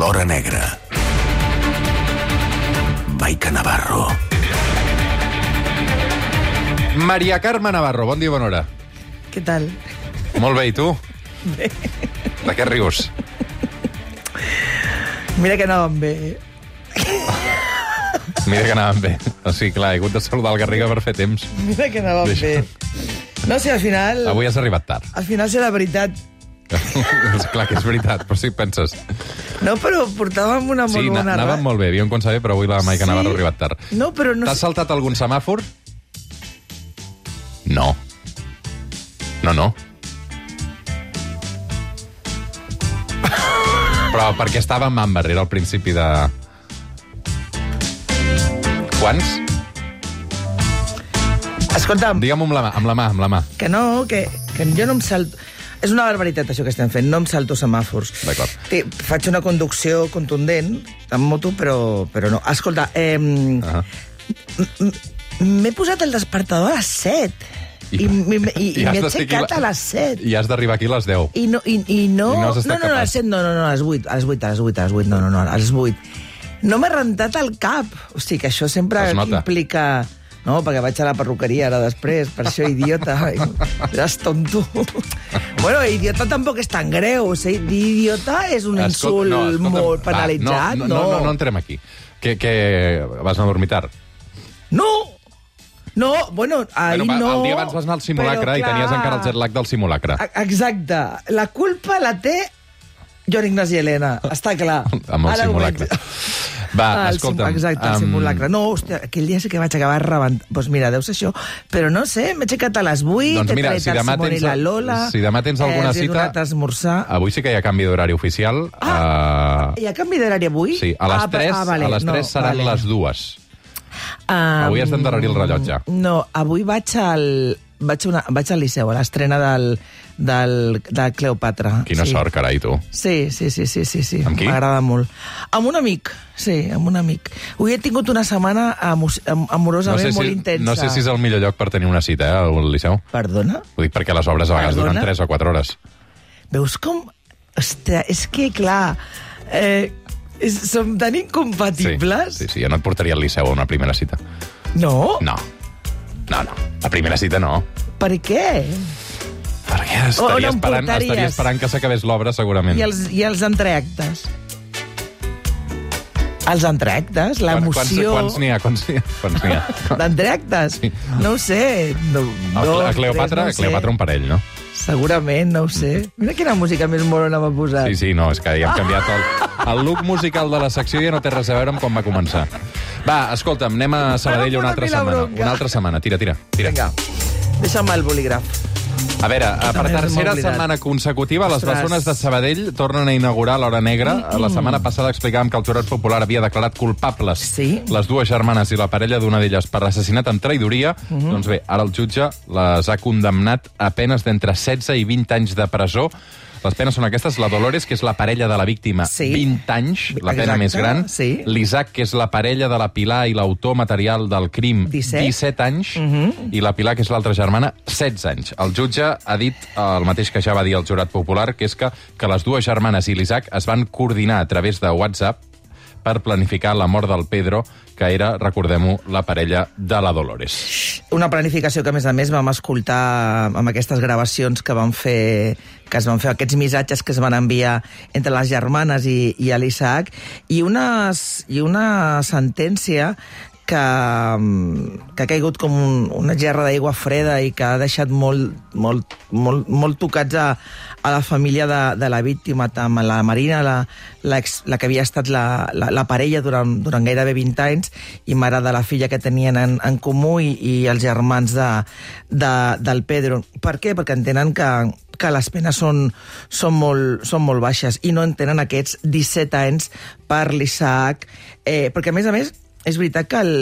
L'Hora Negra. Maica Navarro. Maria Carme Navarro, bon dia, bona hora. Què tal? Molt bé, i tu? Bé. De què rius? Mira que anàvem bé. Mira que anàvem bé. O sigui, clar, he hagut de saludar el Garriga per fer temps. Mira que anàvem Deixa. bé. No sé, al final... Avui has arribat tard. Al final serà veritat. és clar que és veritat, però sí penses. No, però portàvem una molt Sí, na- bona... anàvem ra- molt bé, havíem començat bé, però avui la Maica Sí. Navarro ha arribat tard. No, però no T'has saltat algun semàfor? No. No, no. Però perquè estava amb Amber, era al principi de... Quants? Escolta'm, Digue'm amb la mà, amb la mà, amb la mà. que no, que, que jo no em salto... És una barbaritat, això que estem fent. No em salto semàfors. D'acord. Faig una conducció contundent amb moto, però, però no. Escolta, eh, Ah. m'he posat el despertador a les 7. I, i, i, i has m'he aixecat la- a les 7. I has d'arribar aquí a les 10. I no, i, i no... I no has estat no, no, no, a les 7, no, no, no, a les 8, a les 8, a les 8, a les 8, no, no, no, a les 8. No m'he rentat el cap. O sigui, que això sempre implica... No, perquè vaig a la perruqueria ara després, per això, idiota. Eres tonto. bueno, idiota tampoc és tan greu. O sigui, dir idiota és un Escolta, insult no, escolta'm, molt va, penalitzat, no, no, no, no, no entrem aquí. Que, que vas anar a dormir tard. No! No, bueno, ahir Bueno, no... el dia abans vas anar al simulacre però, i tenies clar, encara el jet lag del simulacre. E- Exacte. La culpa la té Joan Ignasi Helena, està clar. Amb el Ara ho simulacre. Va, el escolta'm. Exacte, el em, simulacre. No, hòstia, aquell dia sí que vaig acabar rebentant. Doncs pues mira, deu ser això. Però no sé, m'he aixecat a les 8, Doncs mira, he si tret el demà tens- i la Lola... si demà tens alguna eh, els he cita- donat a esmorzar. Avui sí que hi ha canvi d'horari oficial. Ah. Hi ha canvi d'horari avui? sí, a les Ah, 3, ah, vale, a les 3 no, seran vale. les 2. Um, Avui has d'endarrerir el rellotge. No, avui vaig al, vaig, una, vaig al Liceu, a l'estrena del, del, del Cleopatra. Quina sí. sort, carai, tu. Sí, sí, sí, sí, sí, sí. Amb qui? M'agrada molt. Amb un amic, sí, amb un amic. Avui he tingut una setmana amo am No amorosament sé, molt si, intensa. no sé si és el millor lloc per tenir una cita, eh, al Liceu. Perdona? Ho dic perquè les obres a vegades Perdona? duren 3 o 4 hores. Veus com... Ostres, és que, clar, eh, som tan Sí, incompatibles. sí, sí, jo no et portaria al Liceu a una primera cita. No? No. No, no. A primera cita no. Per què? Perquè On estaria em esperant, portaries? estaria esperant que s'acabés l'obra, segurament. I els, i els entreactes? Els entreactes, Quan- l'emoció... Quants, n'hi ha? Quants n'hi ha? Quants n'hi ha? D'entreactes? Sí. No ho sé. No, dos, a Cleopatra, tres, no. Cleopatra un parell, no? Segurament, no ho sé. Mira quina música més morona m'ha posat. Sí, sí, no, és que ja hem canviat el, el look musical de la secció ja no té res a veure amb com va començar. Va, escolta'm, anem a Sabadell una altra setmana. Una altra setmana, tira, tira. tira. Vinga, deixa'm el bolígraf. A veure, per tercera setmana consecutiva, les Ostres. persones de Sabadell tornen a inaugurar l'Hora Negra. La setmana passada explicàvem que el jurat popular havia declarat culpables Sí. les dues germanes i la parella d'una d'elles per l'assassinat amb traïdoria. Doncs bé, ara el jutge les ha condemnat a penes d'entre 16 i 20 anys de presó. Les penes són aquestes. La Dolores, que és la parella de la víctima, Sí. 20 anys, la pena Exacte, més gran. sí. L'Isaac, que és la parella de la Pilar i l'autor material del crim, 17. 17 anys. I la Pilar, que és l'altra germana, 16 anys. El jutge ha dit el mateix que ja va dir el jurat popular, que és que, que les dues germanes i l'Isaac es van coordinar a través de WhatsApp per planificar la mort del Pedro, que era, recordem-ho, la parella de la Dolores. Una planificació que, a més a més, vam escoltar amb aquestes gravacions que van fer que es van fer aquests missatges que es van enviar entre les germanes i, i l'Isaac, i, unes, i una sentència que, mm, que ha caigut com un, una gerra d'aigua freda i que ha deixat molt, molt, molt, molt tocats a, a la família de, de la víctima, tant a la Marina, la, la, ex, la que havia estat la, la, la parella durant, durant gairebé 20 anys i mare de la filla que tenien en, en comú i, i els germans de, de, del Pedro. Per què? Perquè entenen que, que les penes són, són, molt, són molt baixes i no entenen aquests 17 anys per l'Isaac, eh, perquè a més a més és veritat que el,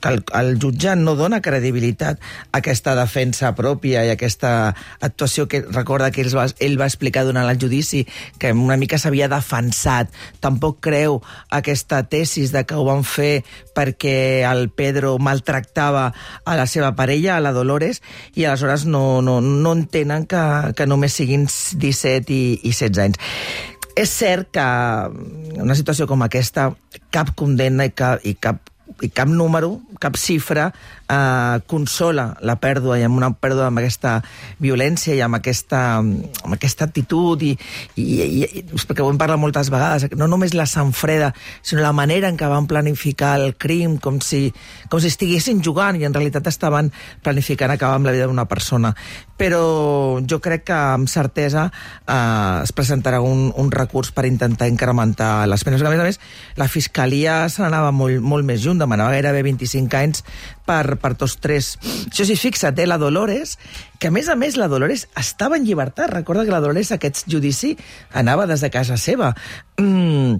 que el, el jutge no dona credibilitat a aquesta defensa pròpia i aquesta actuació que recorda que ell va, ell va explicar durant el judici que una mica s'havia defensat. Tampoc creu aquesta tesis de que ho van fer perquè el Pedro maltractava a la seva parella, a la Dolores, i aleshores no, no, no entenen que, que només siguin 17 i, i 16 anys. És cert que en una situació com aquesta cap condemna i cap, i cap i cap número, cap xifra eh, consola la pèrdua i amb una pèrdua amb aquesta violència i amb aquesta, amb aquesta actitud i, i, i, i perquè ho hem parlat moltes vegades, no només la sang freda, sinó la manera en què van planificar el crim, com si, com si estiguessin jugant i en realitat estaven planificant acabar amb la vida d'una persona. Però jo crec que amb certesa eh, es presentarà un, un recurs per intentar incrementar les penes. A més a més, la Fiscalia se n'anava molt, molt més junt, demanava gairebé 25 anys per, per tots tres. Això sí, fixa't, eh, la Dolores, que a més a més la Dolores estava en llibertat. Recorda que la Dolores aquest judici anava des de casa seva. Mm,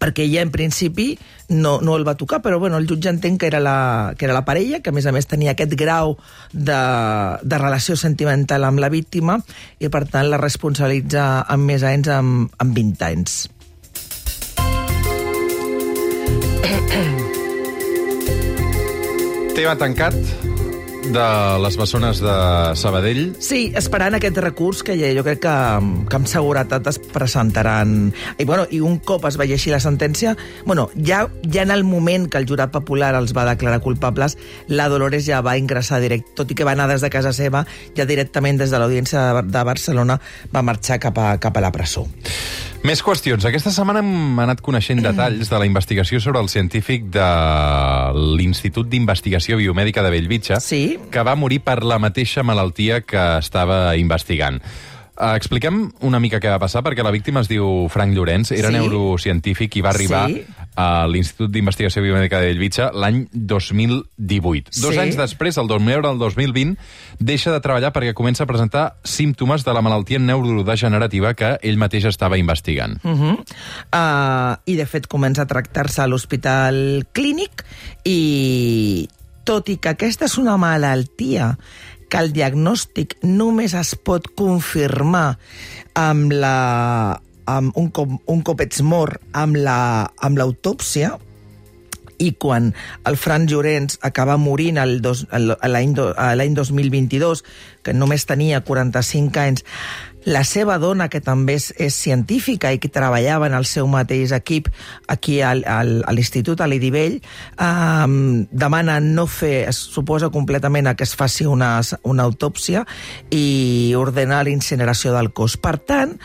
perquè ella en principi no, no el va tocar, però bueno, el jutge entén que era, la, que era la parella, que a més a més tenia aquest grau de, de relació sentimental amb la víctima i per tant la responsabilitza amb més anys, amb, amb 20 anys. Tema tancat de les bessones de Sabadell. Sí, esperant aquest recurs que ja, jo crec que, que amb seguretat es presentaran. I, bueno, I un cop es veieixi la sentència, bueno, ja, ja en el moment que el jurat popular els va declarar culpables, la Dolores ja va ingressar directe, tot i que va anar des de casa seva, ja directament des de l'Audiència de Barcelona va marxar cap a, cap a la presó. Més qüestions. Aquesta setmana hem anat coneixent detalls de la investigació sobre el científic de l'Institut d'Investigació Biomèdica de Bellvitge, Sí. que va morir per la mateixa malaltia que estava investigant. Uh, expliquem una mica què va passar, perquè la víctima es diu Frank Llorenç, era Sí. neurocientífic i va arribar Sí. a l'Institut d'Investigació Biomèdica de Bellvitge l'any 2018. Dos Sí. anys després, el 2000 del 2020, deixa de treballar perquè comença a presentar símptomes de la malaltia neurodegenerativa que ell mateix estava investigant. Uh -huh. uh, I, de fet, comença a tractar-se a l'hospital clínic i, tot i que aquesta és una malaltia que el diagnòstic només es pot confirmar amb la, amb un, cop, un cop ets mort amb la- amb l'autòpsia, la, i quan el Fran Llorenç acaba morint l'any 2022, que només tenia 45 anys, la seva dona, que també és, és científica i que treballava en el seu mateix equip aquí al, al, a l'Institut, a l'Idivell, eh, demana no fer, es suposa completament que es faci una, una autòpsia i ordenar l'incineració del cos. Per tant,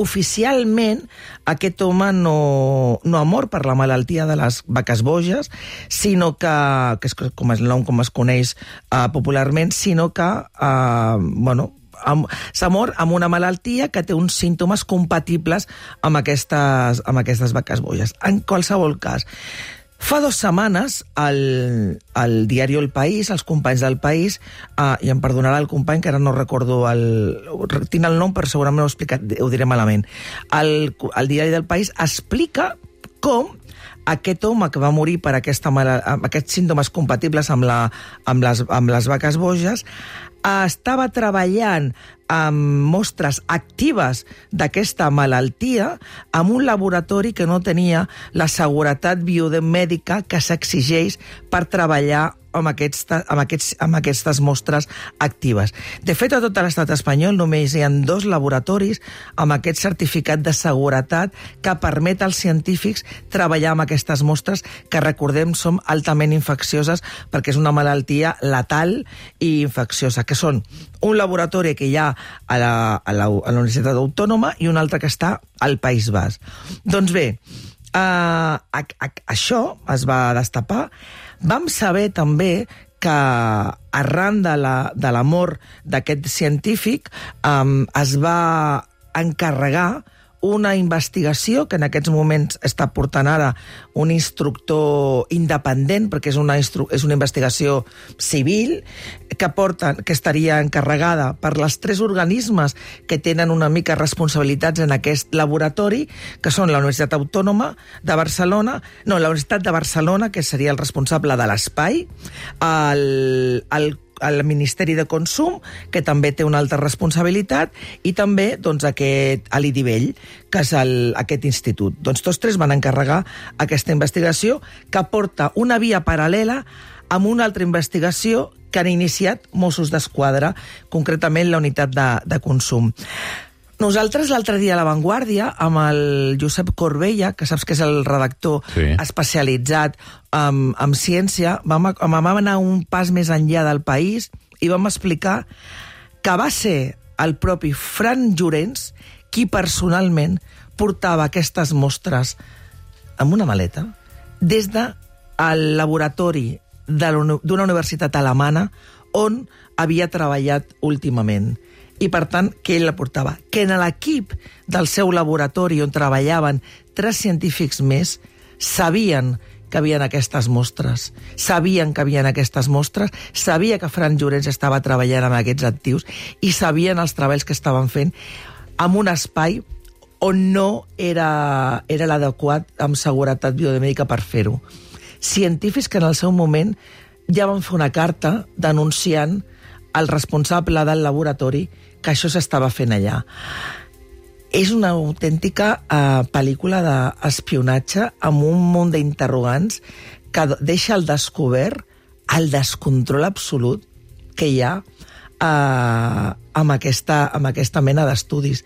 oficialment aquest home no, no ha mort per la malaltia de les vaques boges, sinó que, que és com el nom com es coneix uh, popularment, sinó que, uh, bueno, s'ha mort amb una malaltia que té uns símptomes compatibles amb aquestes, amb aquestes vaques boges. En qualsevol cas, Fa dues setmanes, el, el diari El País, els companys del País, uh, i em perdonarà el company, que ara no recordo el... Tinc el nom, però segurament ho, he explicat, ho diré malament. El, el diari del País explica com aquest home que va morir per aquesta amb aquests símptomes compatibles amb, la, amb, les, amb les vaques boges eh, estava treballant amb mostres actives d'aquesta malaltia amb un laboratori que no tenia la seguretat biomèdica que s'exigeix per treballar amb, aquests, amb, aquests, amb aquestes mostres actives. De fet, a tot l'estat espanyol només hi ha dos laboratoris amb aquest certificat de seguretat que permet als científics treballar amb aquestes mostres que, recordem, són altament infeccioses perquè és una malaltia letal i infecciosa, que són un laboratori que hi ha a la, a la, a la Universitat Autònoma i un altre que està al País Basc. Doncs bé, Uh, a, a, això es va destapar. Vam saber també que arran de la, de d'aquest científic um, es va encarregar una investigació que en aquests moments està portant ara un instructor independent, perquè és una, instru és una investigació civil, que, porta, que estaria encarregada per les tres organismes que tenen una mica responsabilitats en aquest laboratori, que són la Universitat Autònoma de Barcelona, no, la Universitat de Barcelona, que seria el responsable de l'espai, el, el al Ministeri de Consum, que també té una altra responsabilitat, i també doncs, aquest, a l'IDIVELL, que és el, aquest institut. Doncs tots tres van encarregar aquesta investigació que porta una via paral·lela amb una altra investigació que han iniciat Mossos d'Esquadra, concretament la unitat de, de consum. Nosaltres l'altre dia a La Vanguardia, amb el Josep Corbella, que saps que és el redactor Sí. especialitzat en, en ciència, vam, vam anar un pas més enllà del país i vam explicar que va ser el propi Fran Llorenç qui personalment portava aquestes mostres amb una maleta des del laboratori de d'una universitat alemana on havia treballat últimament. I, per tant, que ell la portava. Que en l'equip del seu laboratori on treballaven tres científics més sabien que havien aquestes mostres, sabien que havien aquestes mostres, sabia que Fran Llorenç estava treballant amb aquests actius i sabien els treballs que estaven fent en un espai on no era, era l'adequat amb seguretat biomèdica per fer-ho. Científics que en el seu moment ja van fer una carta denunciant el responsable del laboratori que això s'estava fent allà. És una autèntica eh, pel·lícula d'espionatge amb un munt d'interrogants que deixa al descobert el descontrol absolut que hi ha eh, amb, aquesta, amb aquesta mena d'estudis.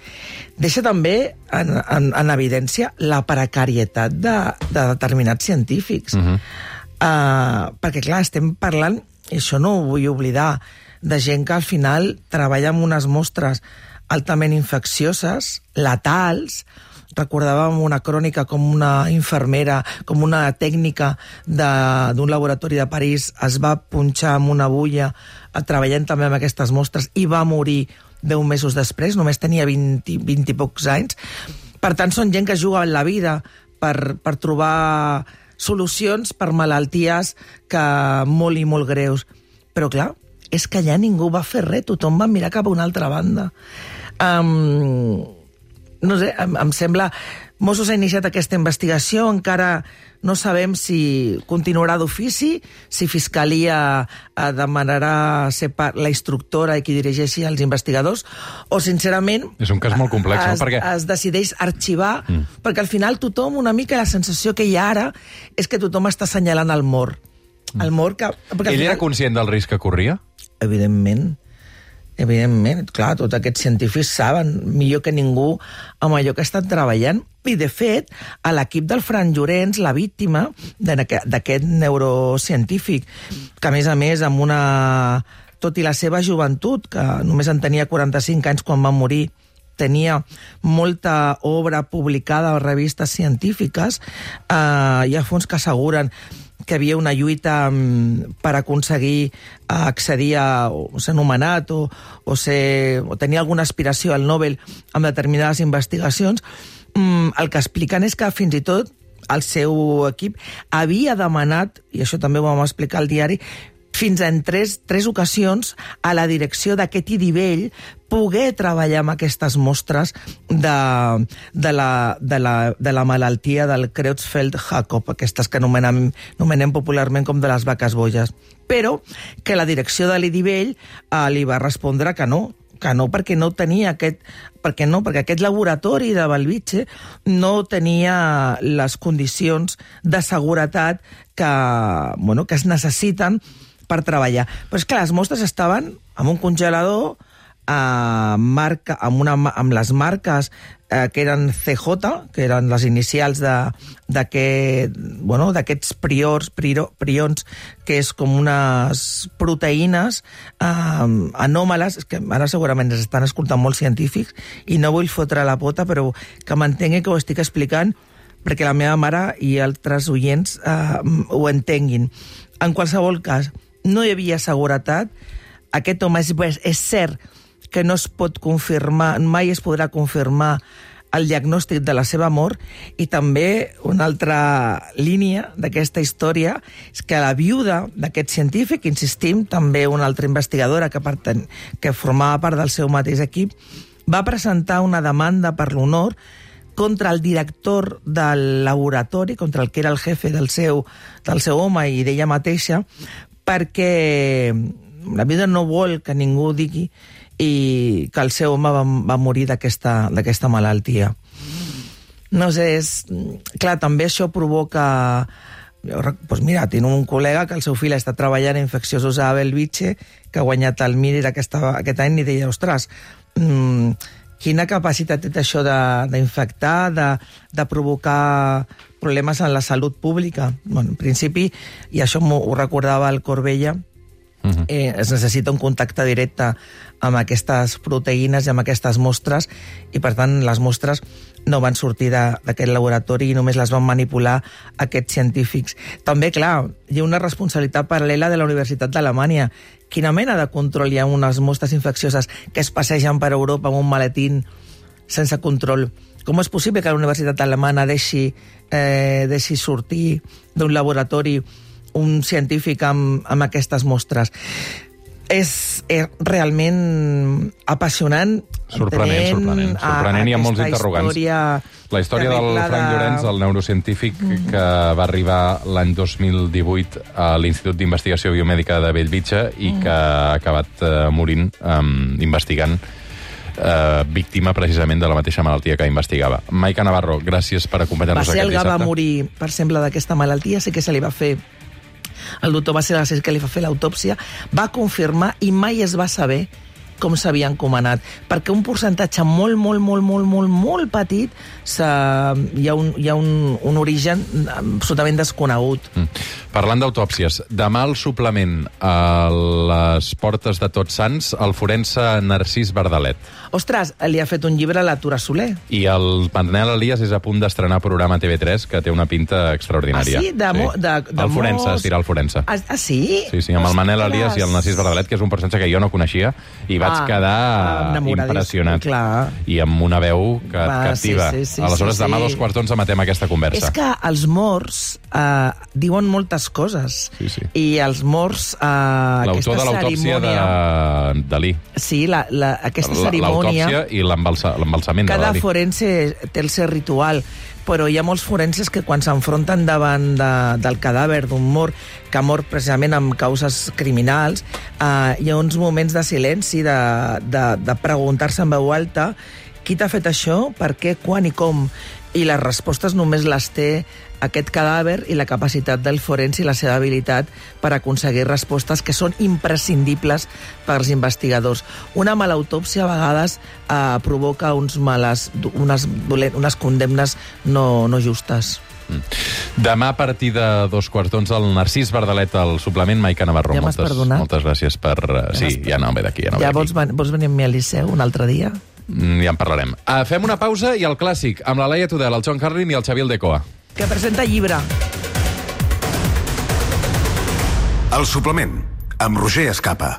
Deixa també en, en, en evidència la precarietat de, de determinats científics. Uh -huh. uh, perquè, clar, estem parlant, i això no ho vull oblidar, de gent que al final treballa amb unes mostres altament infeccioses, letals, recordàvem una crònica com una infermera, com una tècnica d'un laboratori de París es va punxar amb una bulla eh, treballant també amb aquestes mostres i va morir 10 mesos després, només tenia 20, 20 i pocs anys. Per tant, són gent que juga en la vida per, per trobar solucions per malalties que molt i molt greus. Però, clar, és que allà ningú va fer res, tothom va mirar cap a una altra banda. Um, no sé, em, em sembla... Mossos ha iniciat aquesta investigació, encara no sabem si continuarà d'ofici, si Fiscalia eh, demanarà ser part, la instructora i qui dirigeixi els investigadors, o sincerament... És un cas molt complex, no? es, Perquè- es decideix arxivar, mm. perquè al final tothom, una mica la sensació que hi ha ara és que tothom està assenyalant el mort. El mort que... Ell era final- conscient del risc que corria? Evidentment. Evidentment, clar, tots aquests científics saben millor que ningú amb allò que estan treballant. I, de fet, a l'equip del Fran Llorenç, la víctima d'aquest neurocientífic, que, a més a més, amb una... tot i la seva joventut, que només en tenia 45 anys quan va morir, tenia molta obra publicada a revistes científiques, eh, hi ha fons que asseguren que havia una lluita mm, per aconseguir eh, accedir a ser nomenat o, o, ser, o tenir alguna aspiració al Nobel amb determinades investigacions, mm, el que expliquen és que fins i tot el seu equip havia demanat, i això també ho vam explicar al diari, fins en tres, tres ocasions a la direcció d'aquest Idivell poder treballar amb aquestes mostres de, de, la, de, la, de la malaltia del Creutzfeldt-Jakob, aquestes que anomenem, anomenem popularment com de les vaques boges. Però que la direcció de l'Idivell eh, li va respondre que no, que no perquè no tenia aquest perquè no, perquè aquest laboratori de Belvitge no tenia les condicions de seguretat que, bueno, que es necessiten per treballar. Però és que les mostres estaven amb un congelador eh, marca, amb, una, amb les marques eh, que eren CJ, que eren les inicials de- d'aquest, bueno, d'aquests priors, prior, prions, que és com unes proteïnes eh, anòmales, que ara segurament ens estan escoltant molts científics i no vull fotre la pota, però que m'entengui que ho estic explicant perquè la meva mare i altres oients eh, ho entenguin. En qualsevol cas, no hi havia seguretat. Aquest home és, és cert que no es pot confirmar, mai es podrà confirmar el diagnòstic de la seva mort i també una altra línia d'aquesta història és que la viuda d'aquest científic, insistim, també una altra investigadora que, perten, que formava part del seu mateix equip, va presentar una demanda per l'honor contra el director del laboratori, contra el que era el jefe del seu, del seu home i d'ella mateixa, perquè la vida no vol que ningú digui i que el seu home va, va morir d'aquesta malaltia. No sé, és... Clar, també això provoca... Rec- doncs mira, tinc un col·lega que el seu fill està treballant infecciosos a Belvitge, que ha guanyat el Miri aquest any, i deia, ostres, mm, quina capacitat té això de- d'infectar, de, de provocar problemes en la salut pública. Bueno, en principi, i això ho recordava el Corbella, Mhm. eh, es necessita un contacte directe amb aquestes proteïnes i amb aquestes mostres i per tant les mostres no van sortir d'aquest laboratori i només les van manipular aquests científics. També, clar, hi ha una responsabilitat paral·lela de la Universitat d'Alemanya. Quina mena de control hi ha unes mostres infeccioses que es passegen per Europa amb un maletín sense control? Com és possible que la Universitat Alemana deixi, eh, deixi sortir d'un laboratori un científic amb, amb aquestes mostres? És, és realment apassionant. Sorprenent, sorprenent. Sorprenent i amb molts interrogants. Història La història del Frank de- Llorenç, el neurocientífic que va arribar l'any 2018 a l'Institut d'Investigació Biomèdica de Bellvitge i que ha acabat eh, morint um, investigant eh, víctima precisament de la mateixa malaltia que investigava. Maica Navarro, gràcies per Va acompanyar-nos ser aquest el que va dissabte. morir, per exemple, d'aquesta malaltia, sí que se li va fer el doctor va ser el que li va fer l'autòpsia, va confirmar i mai es va saber com s'havia encomanat, perquè un percentatge molt, molt, molt, molt, molt, molt petit hi ha, un, hi ha un, un origen absolutament desconegut. Mm. Parlant d'autòpsies, demà al suplement a les portes de Tots Sants, el forense Narcís Verdalet. Ostres, li ha fet un llibre a la Tura Soler. I el Manel Elias és a punt d'estrenar programa a TV3, que té una pinta extraordinària. Ah, sí? De mo- de- de el forense, es dirà el forense. Ah, ah sí? Sí, sí, amb el Manel. Elias i el Narcís Verdalet, que és un personatge que jo no coneixia, i vaig Ah, quedar impressionat. clar. I amb una veu que et Va, captiva. sí, sí, sí, Aleshores, sí, demà a sí. dos quarts d'onze matem aquesta conversa. És que els morts eh, diuen moltes coses. Sí, sí. I els morts... Eh, L'autor de l'autòpsia cerimònia... de Dalí. Sí, la, la, aquesta cerimònia... L'autòpsia i l'embalsa- l'embalsament de Cada Dalí. forense té el seu ritual, però hi ha molts forenses que quan s'enfronten davant de, del cadàver d'un mort que ha mort precisament amb causes criminals, eh, hi ha uns moments de silenci, de, de, de preguntar-se en veu alta qui t'ha fet això, per què, quan i com? I les respostes només les té aquest cadàver i la capacitat del forense i la seva habilitat per aconseguir respostes que són imprescindibles pels investigadors. Una mala autòpsia a vegades eh, provoca uns males, unes, dolen- unes condemnes no, no justes. Demà a partir de dos quarts d'onze el Narcís Verdalet al suplement Maica Navarro. Ja m'has moltes, perdonat? moltes gràcies per... eh, Ja sí, ja no ve d'aquí. Ja, no ja vols, ven- vols venir amb mi al Liceu un altre dia? Mm, Ja en parlarem. Uh, fem una pausa i el clàssic, amb la Laia Tudel, el John Carlin i el Xavier Aldecoa. Que presenta llibre. El suplement, amb Roger Escapa.